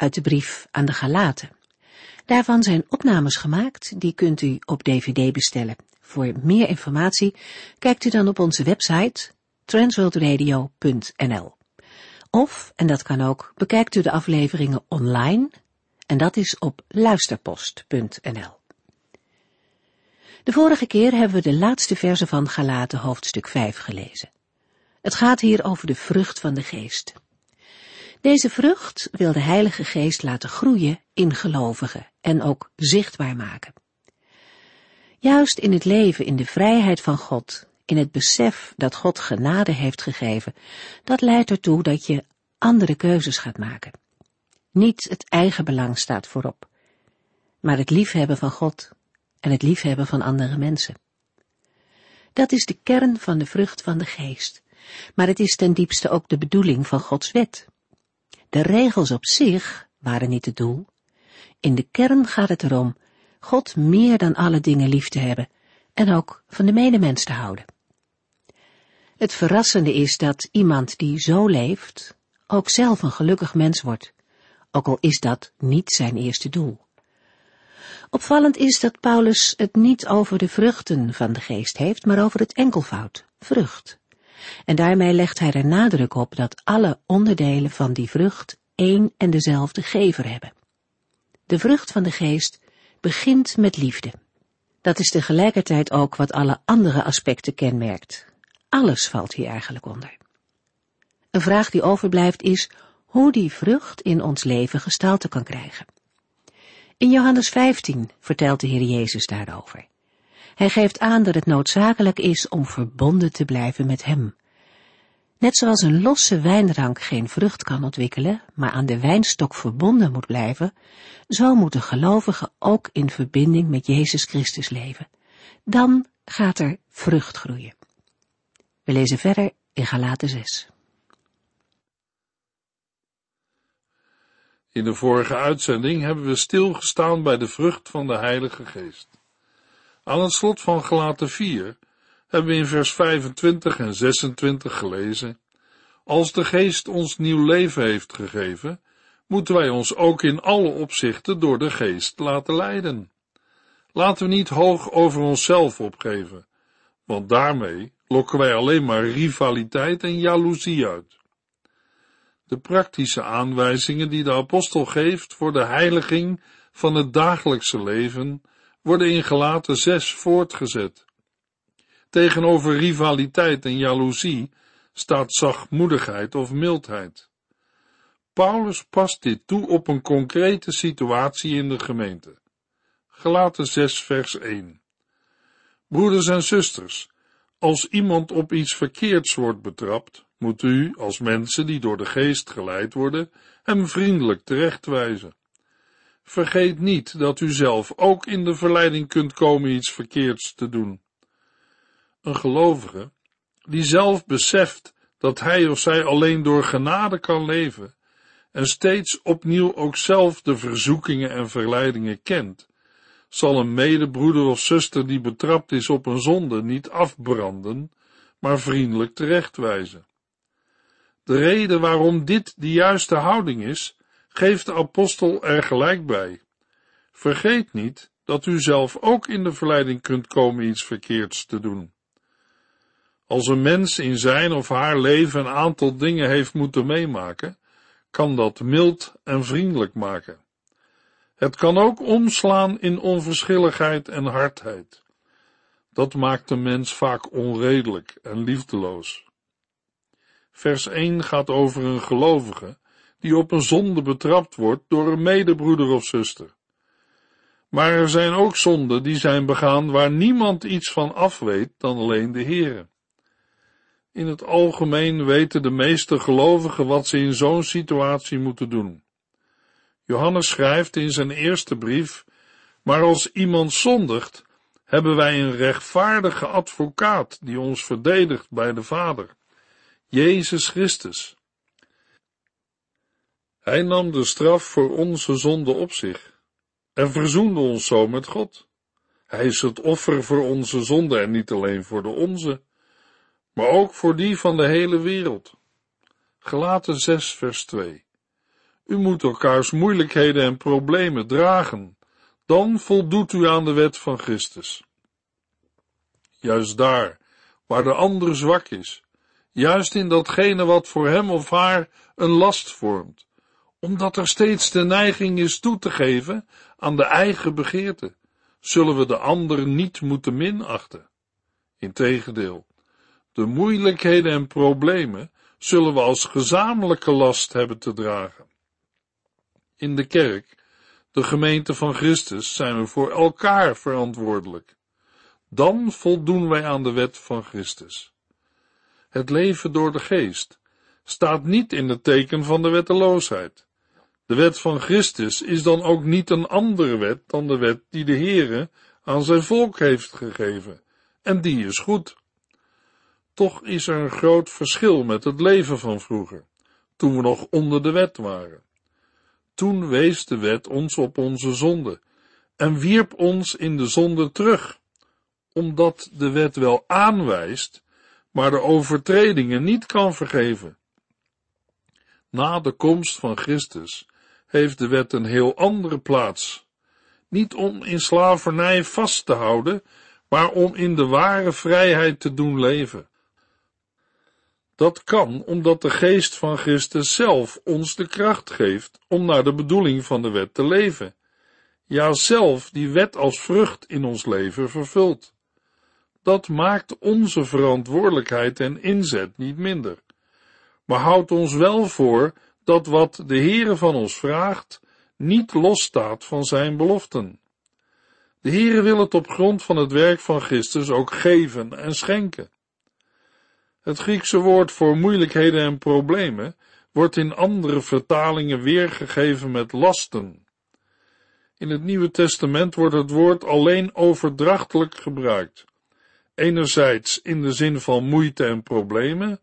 uit de brief aan de Galaten. Daarvan zijn opnames gemaakt, die kunt u op dvd bestellen. Voor meer informatie kijkt u dan op onze website transworldradio.nl. Of, en dat kan ook, bekijkt u de afleveringen online, en dat is op luisterpost.nl. De vorige keer hebben we de laatste verse van Galaten hoofdstuk 5 gelezen. Het gaat hier over de vrucht van de geest. Deze vrucht wil de Heilige Geest laten groeien in gelovigen en ook zichtbaar maken. Juist in het leven in de vrijheid van God, in het besef dat God genade heeft gegeven, dat leidt ertoe dat je andere keuzes gaat maken. Niet het eigen belang staat voorop, maar het liefhebben van God en het liefhebben van andere mensen. Dat is de kern van de vrucht van de geest, maar het is ten diepste ook de bedoeling van Gods wet. De regels op zich waren niet het doel. In de kern gaat het erom God meer dan alle dingen lief te hebben en ook van de medemens te houden. Het verrassende is dat iemand die zo leeft ook zelf een gelukkig mens wordt, ook al is dat niet zijn eerste doel. Opvallend is dat Paulus het niet over de vruchten van de geest heeft, maar over het enkelvoud, vrucht. En daarmee legt hij er nadruk op dat alle onderdelen van die vrucht één en dezelfde gever hebben. De vrucht van de geest begint met liefde. Dat is tegelijkertijd ook wat alle andere aspecten kenmerkt. Alles valt hier eigenlijk onder. Een vraag die overblijft is hoe die vrucht in ons leven gestalte kan krijgen. In Johannes 15 vertelt de Heer Jezus daarover. Hij geeft aan dat het noodzakelijk is om verbonden te blijven met Hem. Net zoals een losse wijnrank geen vrucht kan ontwikkelen, maar aan de wijnstok verbonden moet blijven, zo moet de gelovige ook in verbinding met Jezus Christus leven. Dan gaat er vrucht groeien. We lezen verder in Galaten 6. In de vorige uitzending hebben we stilgestaan bij de vrucht van de Heilige Geest. Aan het slot van Galaten 4 hebben we in vers 25 en 26 gelezen. Als de Geest ons nieuw leven heeft gegeven, moeten wij ons ook in alle opzichten door de Geest laten leiden. Laten we niet hoog over onszelf opgeven, want daarmee lokken wij alleen maar rivaliteit en jaloezie uit. De praktische aanwijzingen die de apostel geeft voor de heiliging van het dagelijkse leven worden in Gelaten 6 voortgezet. Tegenover rivaliteit en jaloezie staat zachtmoedigheid of mildheid. Paulus past dit toe op een concrete situatie in de gemeente. Gelaten 6 vers 1 Broeders en zusters, als iemand op iets verkeerds wordt betrapt, moet u, als mensen die door de geest geleid worden, hem vriendelijk terechtwijzen. Vergeet niet dat u zelf ook in de verleiding kunt komen iets verkeerds te doen. Een gelovige, die zelf beseft dat hij of zij alleen door genade kan leven en steeds opnieuw ook zelf de verzoekingen en verleidingen kent, zal een medebroeder of zuster die betrapt is op een zonde niet afbranden, maar vriendelijk terechtwijzen. De reden waarom dit de juiste houding is, geeft de apostel er gelijk bij. Vergeet niet dat u zelf ook in de verleiding kunt komen iets verkeerds te doen. Als een mens in zijn of haar leven een aantal dingen heeft moeten meemaken, kan dat mild en vriendelijk maken. Het kan ook omslaan in onverschilligheid en hardheid. Dat maakt de mens vaak onredelijk en liefdeloos. Vers 1 gaat over een gelovige die op een zonde betrapt wordt door een medebroeder of zuster. Maar er zijn ook zonden die zijn begaan waar niemand iets van af weet dan alleen de Heere. In het algemeen weten de meeste gelovigen wat ze in zo'n situatie moeten doen. Johannes schrijft in zijn eerste brief, maar als iemand zondigt, hebben wij een rechtvaardige advocaat die ons verdedigt bij de Vader, Jezus Christus. Hij nam de straf voor onze zonde op zich en verzoende ons zo met God. Hij is het offer voor onze zonde en niet alleen voor de onze, maar ook voor die van de hele wereld. Gelaten 6 vers 2 U moet elkaars moeilijkheden en problemen dragen, dan voldoet u aan de wet van Christus. Juist daar, waar de ander zwak is, juist in datgene wat voor hem of haar een last vormt, omdat er steeds de neiging is toe te geven aan de eigen begeerte, zullen we de ander niet moeten minachten. Integendeel, de moeilijkheden en problemen zullen we als gezamenlijke last hebben te dragen. In de kerk, de gemeente van Christus, zijn we voor elkaar verantwoordelijk. Dan voldoen wij aan de wet van Christus. Het leven door de geest staat niet in het teken van de wetteloosheid. De wet van Christus is dan ook niet een andere wet dan de wet die de Heere aan zijn volk heeft gegeven, en die is goed. Toch is er een groot verschil met het leven van vroeger, toen we nog onder de wet waren. Toen wees de wet ons op onze zonde en wierp ons in de zonde terug, omdat de wet wel aanwijst, maar de overtredingen niet kan vergeven. Na de komst van Christus heeft de wet een heel andere plaats. Niet om in slavernij vast te houden, maar om in de ware vrijheid te doen leven. Dat kan omdat de geest van Christus zelf ons de kracht geeft om naar de bedoeling van de wet te leven. Ja, zelf die wet als vrucht in ons leven vervult. Dat maakt onze verantwoordelijkheid en inzet niet minder, maar houdt ons wel voor dat wat de Heere van ons vraagt, niet losstaat van zijn beloften. De Heere wil het op grond van het werk van Christus ook geven en schenken. Het Griekse woord voor moeilijkheden en problemen wordt in andere vertalingen weergegeven met lasten. In het Nieuwe Testament wordt het woord alleen overdrachtelijk gebruikt. Enerzijds in de zin van moeite en problemen,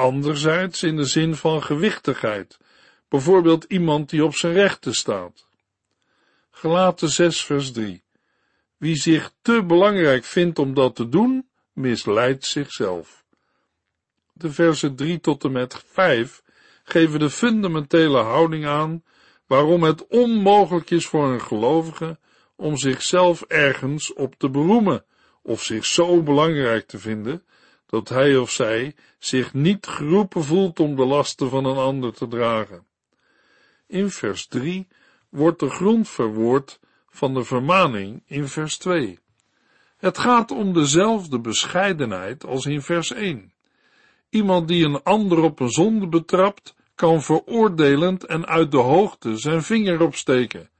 anderzijds in de zin van gewichtigheid, bijvoorbeeld iemand die op zijn rechten staat. Gelaten 6 vers 3 Wie zich te belangrijk vindt om dat te doen, misleidt zichzelf. De versen 3 tot en met 5 geven de fundamentele houding aan waarom het onmogelijk is voor een gelovige om zichzelf ergens op te beroemen of zich zo belangrijk te vinden dat hij of zij zich niet geroepen voelt om de lasten van een ander te dragen. In vers 3 wordt de grond verwoord van de vermaning in vers 2. Het gaat om dezelfde bescheidenheid als in vers 1. Iemand die een ander op een zonde betrapt, kan veroordelend en uit de hoogte zijn vinger opsteken.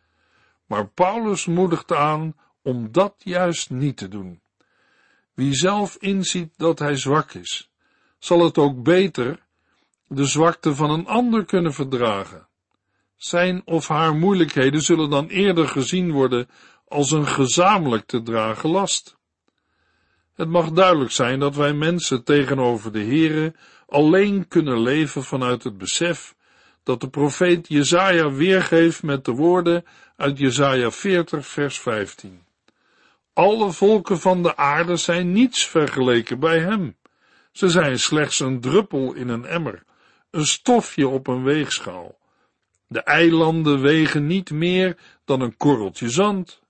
Maar Paulus moedigt aan om dat juist niet te doen. Wie zelf inziet dat hij zwak is, zal het ook beter de zwakte van een ander kunnen verdragen. Zijn of haar moeilijkheden zullen dan eerder gezien worden als een gezamenlijk te dragen last. Het mag duidelijk zijn dat wij mensen tegenover de Here alleen kunnen leven vanuit het besef dat de profeet Jezaja weergeeft met de woorden uit Jezaja 40 vers 15. Alle volken van de aarde zijn niets vergeleken bij hem. Ze zijn slechts een druppel in een emmer, een stofje op een weegschaal. De eilanden wegen niet meer dan een korreltje zand.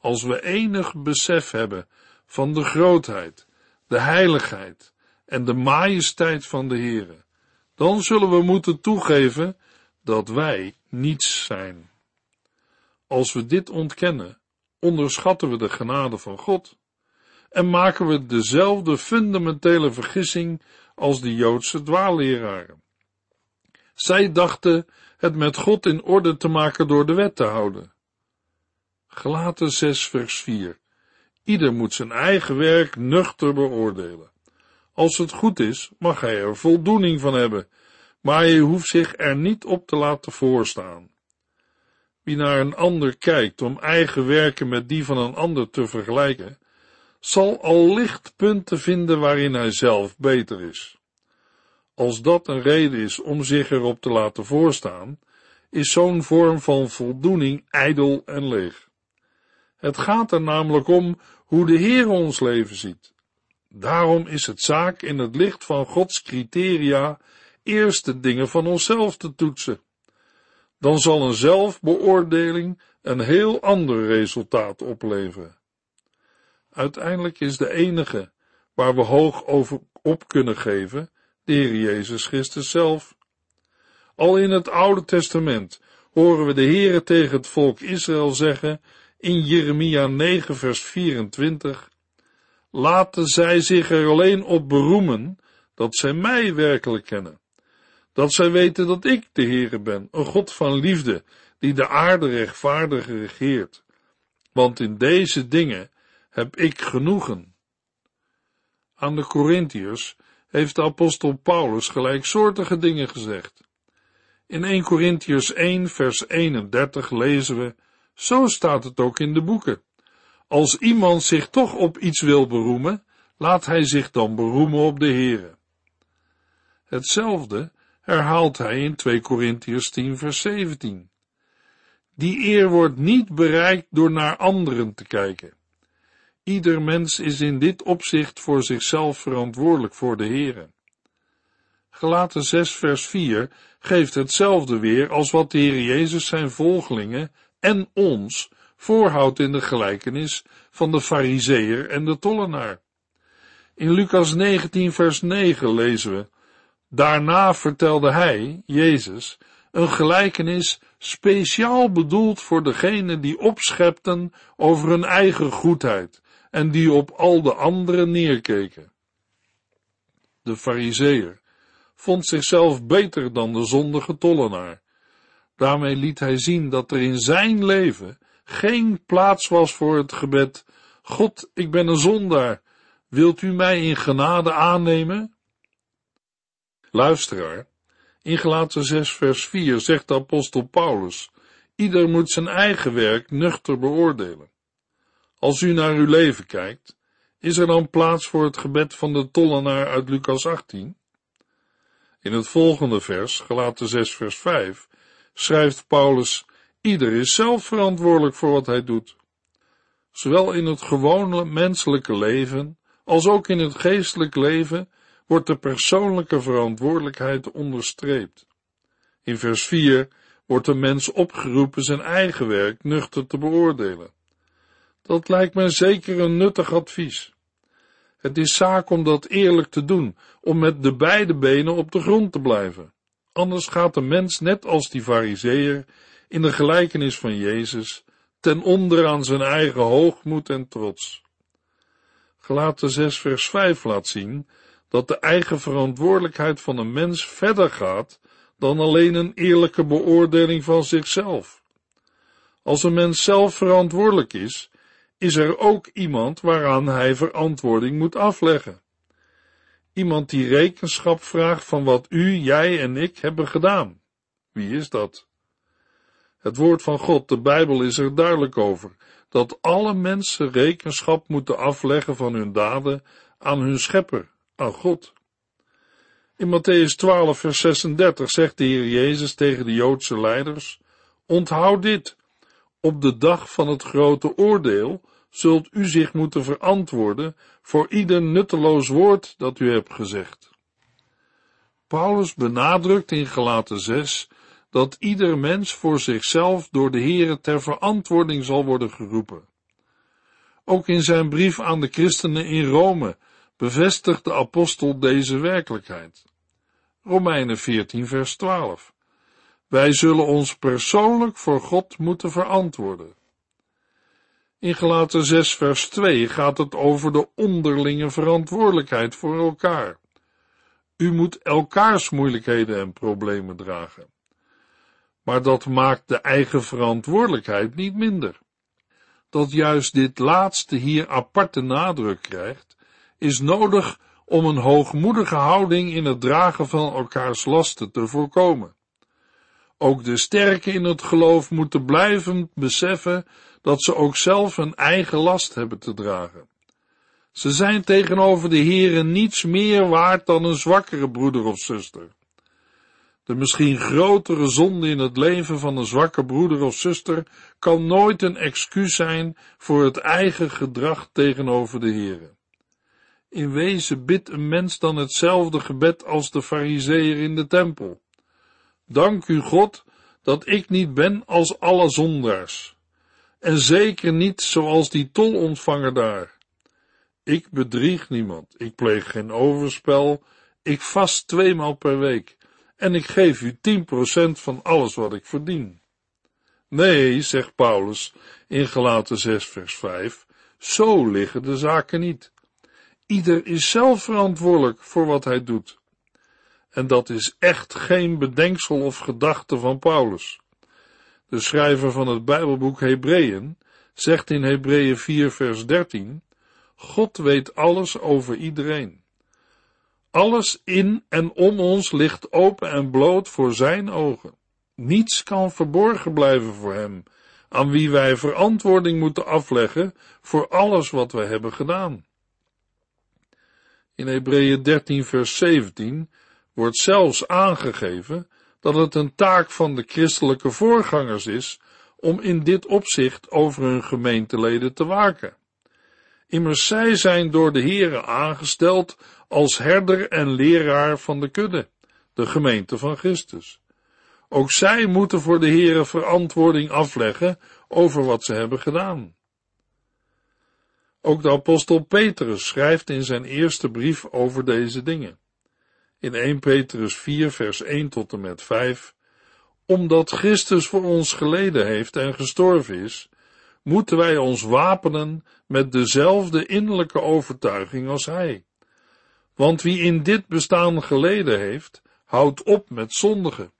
Als we enig besef hebben van de grootheid, de heiligheid en de majesteit van de Heere, dan zullen we moeten toegeven dat wij niets zijn. Als we dit ontkennen, onderschatten we de genade van God en maken we dezelfde fundamentele vergissing als de Joodse dwaalleraren. Zij dachten het met God in orde te maken door de wet te houden. Gelaten 6 vers 4 Ieder moet zijn eigen werk nuchter beoordelen. Als het goed is, mag hij er voldoening van hebben, maar je hoeft zich er niet op te laten voorstaan. Wie naar een ander kijkt om eigen werken met die van een ander te vergelijken, zal al licht punten vinden waarin hij zelf beter is. Als dat een reden is om zich erop te laten voorstaan, is zo'n vorm van voldoening ijdel en leeg. Het gaat er namelijk om hoe de Heer ons leven ziet. Daarom is het zaak in het licht van Gods criteria eerst de dingen van onszelf te toetsen. Dan zal een zelfbeoordeling een heel ander resultaat opleveren. Uiteindelijk is de enige waar we hoog over op kunnen geven, de Heer Jezus Christus zelf. Al in het Oude Testament horen we de Heere tegen het volk Israël zeggen in Jeremia 9 vers 24 Laten zij zich er alleen op beroemen dat zij mij werkelijk kennen. Dat zij weten dat ik de Heere ben, een God van liefde, die de aarde rechtvaardig regeert. Want in deze dingen heb ik genoegen. Aan de Corinthiërs heeft de apostel Paulus gelijksoortige dingen gezegd. In 1 Corinthiërs 1 vers 31 lezen we, zo staat het ook in de boeken. Als iemand zich toch op iets wil beroemen, laat hij zich dan beroemen op de Heere. Hetzelfde herhaalt hij in 2 Corinthiërs 10 vers 17. Die eer wordt niet bereikt door naar anderen te kijken. Ieder mens is in dit opzicht voor zichzelf verantwoordelijk voor de Heere. Gelaten 6 vers 4 geeft hetzelfde weer als wat de Heer Jezus zijn volgelingen en ons voorhoudt in de gelijkenis van de fariseer en de tollenaar. In Lucas 19 vers 9 lezen we, Daarna vertelde hij, Jezus, een gelijkenis speciaal bedoeld voor degenen die opschepten over hun eigen goedheid en die op al de anderen neerkeken. De fariseer vond zichzelf beter dan de zondige tollenaar. Daarmee liet hij zien dat er in zijn leven geen plaats was voor het gebed, God, ik ben een zondaar, wilt u mij in genade aannemen? Luisteraar, in Galaten 6 vers 4 zegt de apostel Paulus, ieder moet zijn eigen werk nuchter beoordelen. Als u naar uw leven kijkt, is er dan plaats voor het gebed van de tollenaar uit Lucas 18? In het volgende vers, Galaten 6 vers 5, schrijft Paulus, ieder is zelf verantwoordelijk voor wat hij doet. Zowel in het gewone menselijke leven, als ook in het geestelijk leven, wordt de persoonlijke verantwoordelijkheid onderstreept. In vers 4 wordt de mens opgeroepen zijn eigen werk nuchter te beoordelen. Dat lijkt me zeker een nuttig advies. Het is zaak om dat eerlijk te doen, om met de beide benen op de grond te blijven. Anders gaat de mens net als die fariseer in de gelijkenis van Jezus ten onder aan zijn eigen hoogmoed en trots. Gelaten 6 vers 5 laat zien dat de eigen verantwoordelijkheid van een mens verder gaat dan alleen een eerlijke beoordeling van zichzelf. Als een mens zelf verantwoordelijk is, is er ook iemand waaraan hij verantwoording moet afleggen. Iemand die rekenschap vraagt van wat u, jij en ik hebben gedaan. Wie is dat? Het woord van God, de Bijbel, is er duidelijk over, dat alle mensen rekenschap moeten afleggen van hun daden aan hun schepper, aan God. In Matthäus 12, vers 36 zegt de Heer Jezus tegen de Joodse leiders, onthoud dit, op de dag van het grote oordeel zult u zich moeten verantwoorden voor ieder nutteloos woord dat u hebt gezegd. Paulus benadrukt in Gelaten 6 dat ieder mens voor zichzelf door de Heere ter verantwoording zal worden geroepen. Ook in zijn brief aan de christenen in Rome bevestigt de apostel deze werkelijkheid. Romeinen 14 vers 12. Wij zullen ons persoonlijk voor God moeten verantwoorden. In Gelaten 6 vers 2 gaat het over de onderlinge verantwoordelijkheid voor elkaar. U moet elkaars moeilijkheden en problemen dragen. Maar dat maakt de eigen verantwoordelijkheid niet minder. Dat juist dit laatste hier aparte nadruk krijgt, is nodig om een hoogmoedige houding in het dragen van elkaars lasten te voorkomen. Ook de sterken in het geloof moeten blijven beseffen dat ze ook zelf een eigen last hebben te dragen. Ze zijn tegenover de Here niets meer waard dan een zwakkere broeder of zuster. De misschien grotere zonde in het leven van een zwakke broeder of zuster kan nooit een excuus zijn voor het eigen gedrag tegenover de Here. In wezen bidt een mens dan hetzelfde gebed als de fariseer in de tempel. Dank u God dat ik niet ben als alle zondaars. En zeker niet zoals die tolontvanger daar. Ik bedrieg niemand, ik pleeg geen overspel, ik vast tweemaal per week en ik geef u tien procent van alles wat ik verdien. Nee, zegt Paulus in Galaten 6 vers 5, zo liggen de zaken niet. Ieder is zelf verantwoordelijk voor wat hij doet. En dat is echt geen bedenksel of gedachte van Paulus. De schrijver van het Bijbelboek Hebreeën zegt in Hebreeën 4 vers 13, God weet alles over iedereen. Alles in en om ons ligt open en bloot voor zijn ogen. Niets kan verborgen blijven voor hem, aan wie wij verantwoording moeten afleggen voor alles wat wij hebben gedaan. In Hebreeën 13 vers 17 wordt zelfs aangegeven dat het een taak van de christelijke voorgangers is om in dit opzicht over hun gemeenteleden te waken. Immers zij zijn door de Here aangesteld als herder en leraar van de kudde, de gemeente van Christus. Ook zij moeten voor de Here verantwoording afleggen over wat ze hebben gedaan. Ook de apostel Petrus schrijft in zijn eerste brief over deze dingen. In 1 Petrus 4 vers 1 tot en met 5 Omdat Christus voor ons geleden heeft en gestorven is, moeten wij ons wapenen met dezelfde innerlijke overtuiging als Hij. Want wie in dit bestaan geleden heeft, houdt op met zondigen.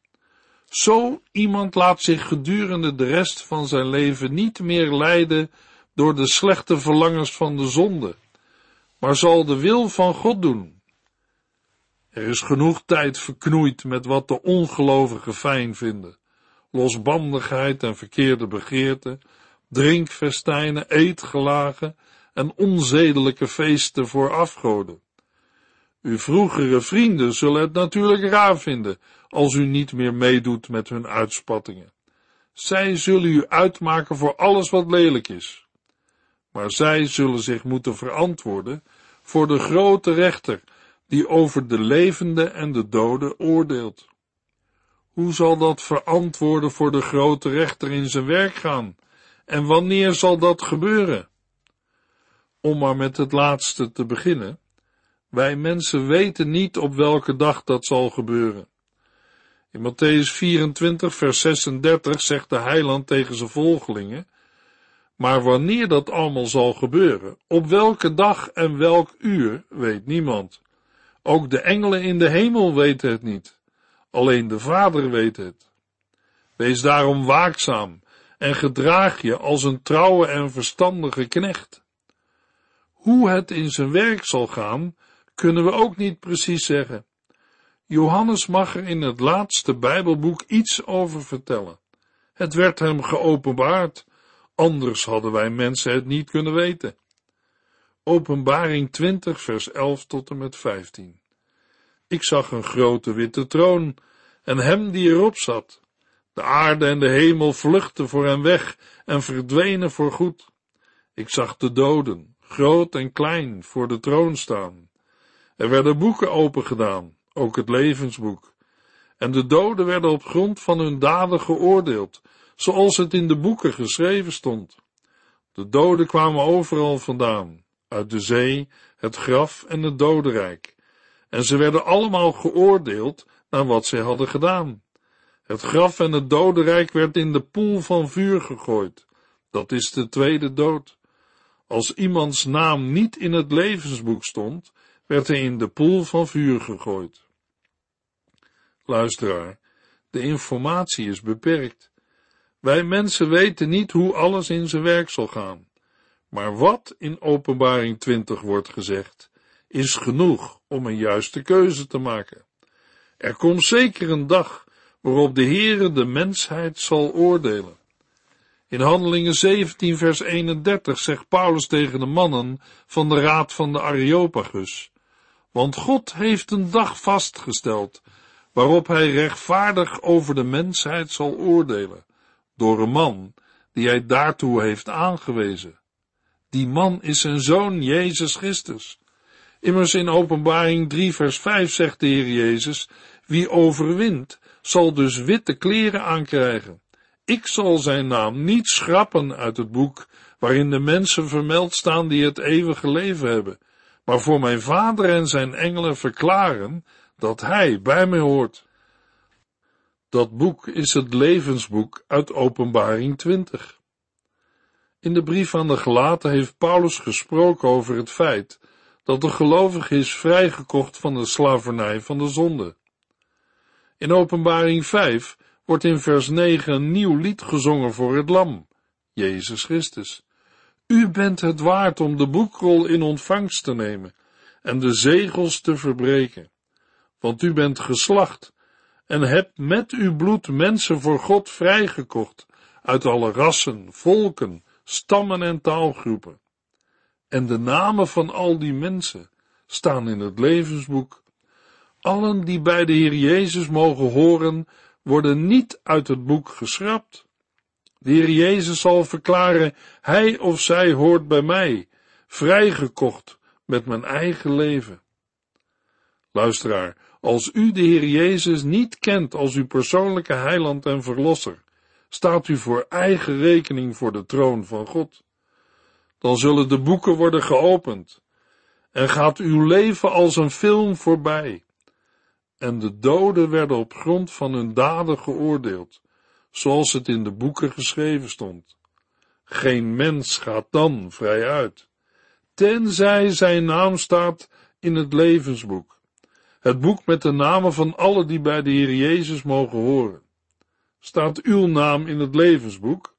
Zo iemand laat zich gedurende de rest van zijn leven niet meer leiden door de slechte verlangens van de zonde, maar zal de wil van God doen. Er is genoeg tijd verknoeid met wat de ongelovigen fijn vinden, losbandigheid en verkeerde begeerten, drinkfestijnen, eetgelagen en onzedelijke feesten voor afgoden. Uw vroegere vrienden zullen het natuurlijk raar vinden als u niet meer meedoet met hun uitspattingen. Zij zullen u uitmaken voor alles wat lelijk is. Maar zij zullen zich moeten verantwoorden voor de grote rechter die over de levende en de doden oordeelt. Hoe zal dat verantwoorden voor de grote rechter in zijn werk gaan? En wanneer zal dat gebeuren? Om maar met het laatste te beginnen. Wij mensen weten niet op welke dag dat zal gebeuren. In Matthäus 24, vers 36 zegt de heiland tegen zijn volgelingen, maar wanneer dat allemaal zal gebeuren, op welke dag en welk uur, weet niemand. Ook de engelen in de hemel weten het niet. Alleen de Vader weet het. Wees daarom waakzaam en gedraag je als een trouwe en verstandige knecht. Hoe het in zijn werk zal gaan, kunnen we ook niet precies zeggen. Johannes mag er in het laatste Bijbelboek iets over vertellen. Het werd hem geopenbaard, anders hadden wij mensen het niet kunnen weten. Openbaring 20, vers 11 tot en met 15. Ik zag een grote witte troon en hem die erop zat. De aarde en de hemel vluchtten voor hem weg en verdwenen voor goed. Ik zag de doden, groot en klein, voor de troon staan. Er werden boeken opengedaan, ook het levensboek. En de doden werden op grond van hun daden geoordeeld, zoals het in de boeken geschreven stond. De doden kwamen overal vandaan, uit de zee, het graf en het dodenrijk. En ze werden allemaal geoordeeld naar wat zij hadden gedaan. Het graf en het dodenrijk werd in de poel van vuur gegooid. Dat is de tweede dood. Als iemands naam niet in het levensboek stond, werd hij in de poel van vuur gegooid. Luisteraar, de informatie is beperkt. Wij mensen weten niet hoe alles in zijn werk zal gaan. Maar wat in Openbaring 20 wordt gezegd, is genoeg om een juiste keuze te maken. Er komt zeker een dag waarop de Heere de mensheid zal oordelen. In Handelingen 17 vers 31 zegt Paulus tegen de mannen van de raad van de Areopagus, want God heeft een dag vastgesteld, waarop hij rechtvaardig over de mensheid zal oordelen, door een man die hij daartoe heeft aangewezen. Die man is zijn zoon Jezus Christus. Immers in openbaring 3 vers 5 zegt de Heer Jezus, wie overwint, zal dus witte kleren aankrijgen. Ik zal zijn naam niet schrappen uit het boek waarin de mensen vermeld staan die het eeuwige leven hebben, maar voor mijn vader en zijn engelen verklaren dat hij bij mij hoort. Dat boek is het levensboek uit Openbaring 20. In de brief aan de Gelaten heeft Paulus gesproken over het feit dat de gelovige is vrijgekocht van de slavernij van de zonde. In Openbaring 5 wordt in vers 9 een nieuw lied gezongen voor het lam, Jezus Christus. U bent het waard om de boekrol in ontvangst te nemen en de zegels te verbreken, want u bent geslacht en hebt met uw bloed mensen voor God vrijgekocht uit alle rassen, volken, stammen en taalgroepen. En de namen van al die mensen staan in het levensboek. Allen die bij de Heer Jezus mogen horen, worden niet uit het boek geschrapt. De Heer Jezus zal verklaren, hij of zij hoort bij mij, vrijgekocht met mijn eigen leven. Luisteraar, als u de Heer Jezus niet kent als uw persoonlijke heiland en verlosser, staat u voor eigen rekening voor de troon van God. Dan zullen de boeken worden geopend en gaat uw leven als een film voorbij. En de doden werden op grond van hun daden geoordeeld, zoals het in de boeken geschreven stond. Geen mens gaat dan vrij uit, tenzij zijn naam staat in het levensboek het boek met de namen van alle die bij de Heer Jezus mogen horen. Staat uw naam in het levensboek?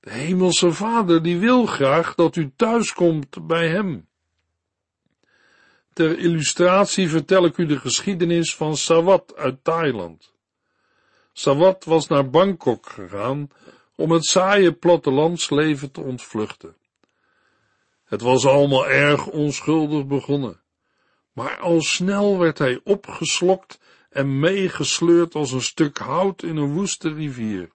De Hemelse Vader die wil graag dat u thuiskomt bij Hem. Ter illustratie vertel ik u de geschiedenis van Sawat uit Thailand. Sawat was naar Bangkok gegaan om het saaie plattelandsleven te ontvluchten. Het was allemaal erg onschuldig begonnen maar al snel werd hij opgeslokt en meegesleurd als een stuk hout in een woeste rivier.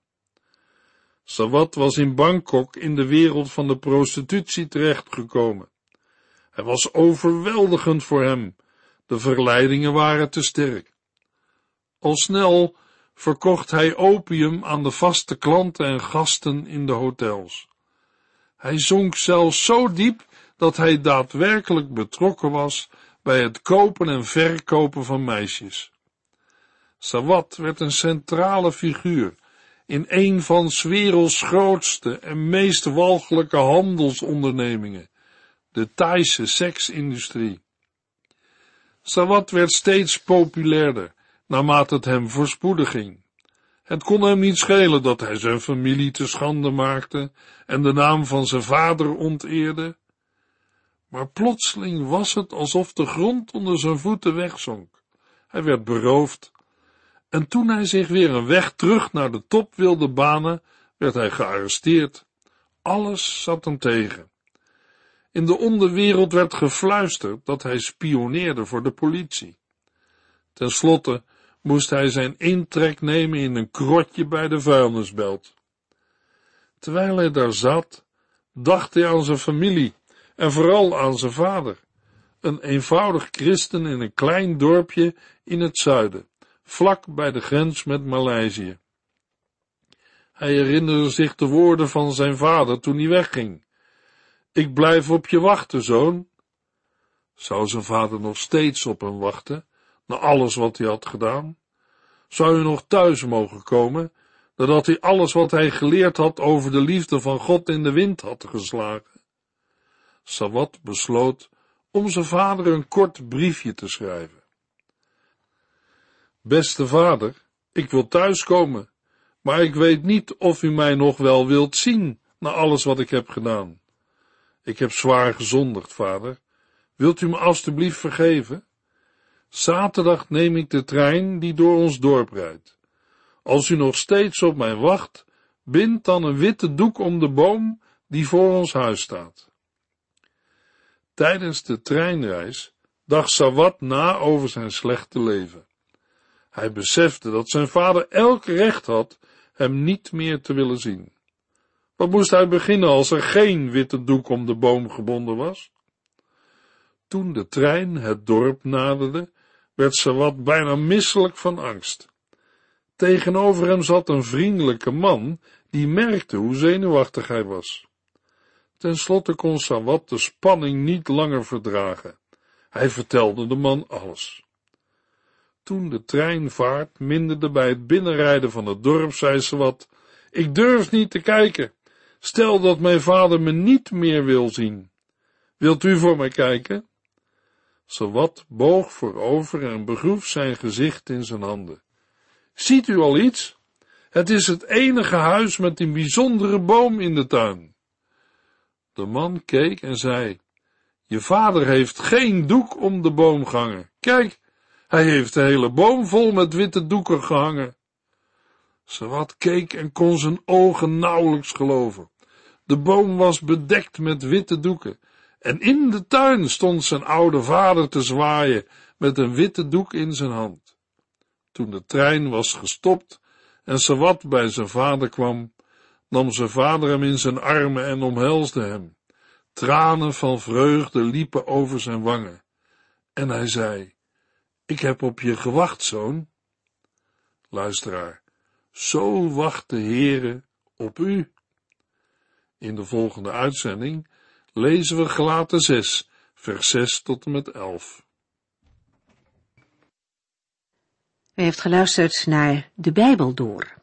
Sawat was in Bangkok in de wereld van de prostitutie terechtgekomen. Hij was overweldigend voor hem, de verleidingen waren te sterk. Al snel verkocht hij opium aan de vaste klanten en gasten in de hotels. Hij zonk zelfs zo diep dat hij daadwerkelijk betrokken was bij het kopen en verkopen van meisjes. Sawat werd een centrale figuur in een van 's werelds grootste en meest walgelijke handelsondernemingen, de Thaise seksindustrie. Sawat werd steeds populairder, naarmate het hem voorspoedig ging. Het kon hem niet schelen dat hij zijn familie te schande maakte en de naam van zijn vader onteerde maar plotseling was het alsof de grond onder zijn voeten wegzonk. Hij werd beroofd. En toen hij zich weer een weg terug naar de top wilde banen, werd hij gearresteerd. Alles zat hem tegen. In de onderwereld werd gefluisterd dat hij spioneerde voor de politie. Ten slotte moest hij zijn intrek nemen in een krotje bij de vuilnisbelt. Terwijl hij daar zat, dacht hij aan zijn familie en vooral aan zijn vader, een eenvoudig christen in een klein dorpje in het zuiden, vlak bij de grens met Maleisië. Hij herinnerde zich de woorden van zijn vader toen hij wegging. Ik blijf op je wachten, zoon. Zou zijn vader nog steeds op hem wachten, na alles wat hij had gedaan? Zou hij nog thuis mogen komen, nadat hij alles wat hij geleerd had over de liefde van God in de wind had geslagen? Sawat besloot om zijn vader een kort briefje te schrijven. Beste vader, ik wil thuiskomen, maar ik weet niet of u mij nog wel wilt zien na alles wat ik heb gedaan. Ik heb zwaar gezondigd, vader. Wilt u me alstublieft vergeven? Zaterdag neem ik de trein die door ons dorp rijdt. Als u nog steeds op mij wacht, bind dan een witte doek om de boom die voor ons huis staat. Tijdens de treinreis dacht Sawat na over zijn slechte leven. Hij besefte dat zijn vader elk recht had hem niet meer te willen zien. Wat moest hij beginnen als er geen witte doek om de boom gebonden was? Toen de trein het dorp naderde, werd Sawat bijna misselijk van angst. Tegenover hem zat een vriendelijke man die merkte hoe zenuwachtig hij was. Ten slotte kon Sawat de spanning niet langer verdragen. Hij vertelde de man alles. Toen de trein vaart minderde bij het binnenrijden van het dorp, zei Sawat, ik durf niet te kijken. Stel dat mijn vader me niet meer wil zien. Wilt u voor mij kijken? Sawat boog voorover en begroef zijn gezicht in zijn handen. Ziet u al iets? Het is het enige huis met een bijzondere boom in de tuin. De man keek en zei, je vader heeft geen doek om de boom gehangen. Kijk, hij heeft de hele boom vol met witte doeken gehangen. Sawat keek en kon zijn ogen nauwelijks geloven. De boom was bedekt met witte doeken, en in de tuin stond zijn oude vader te zwaaien met een witte doek in zijn hand. Toen de trein was gestopt en Sawat bij zijn vader kwam, nam zijn vader hem in zijn armen en omhelsde hem. Tranen van vreugde liepen over zijn wangen. En hij zei, ik heb op je gewacht, zoon. Luisteraar, zo wacht de Heere op u. In de volgende uitzending lezen we Gelaten 6, vers 6 tot en met 11. U heeft geluisterd naar De Bijbel Door,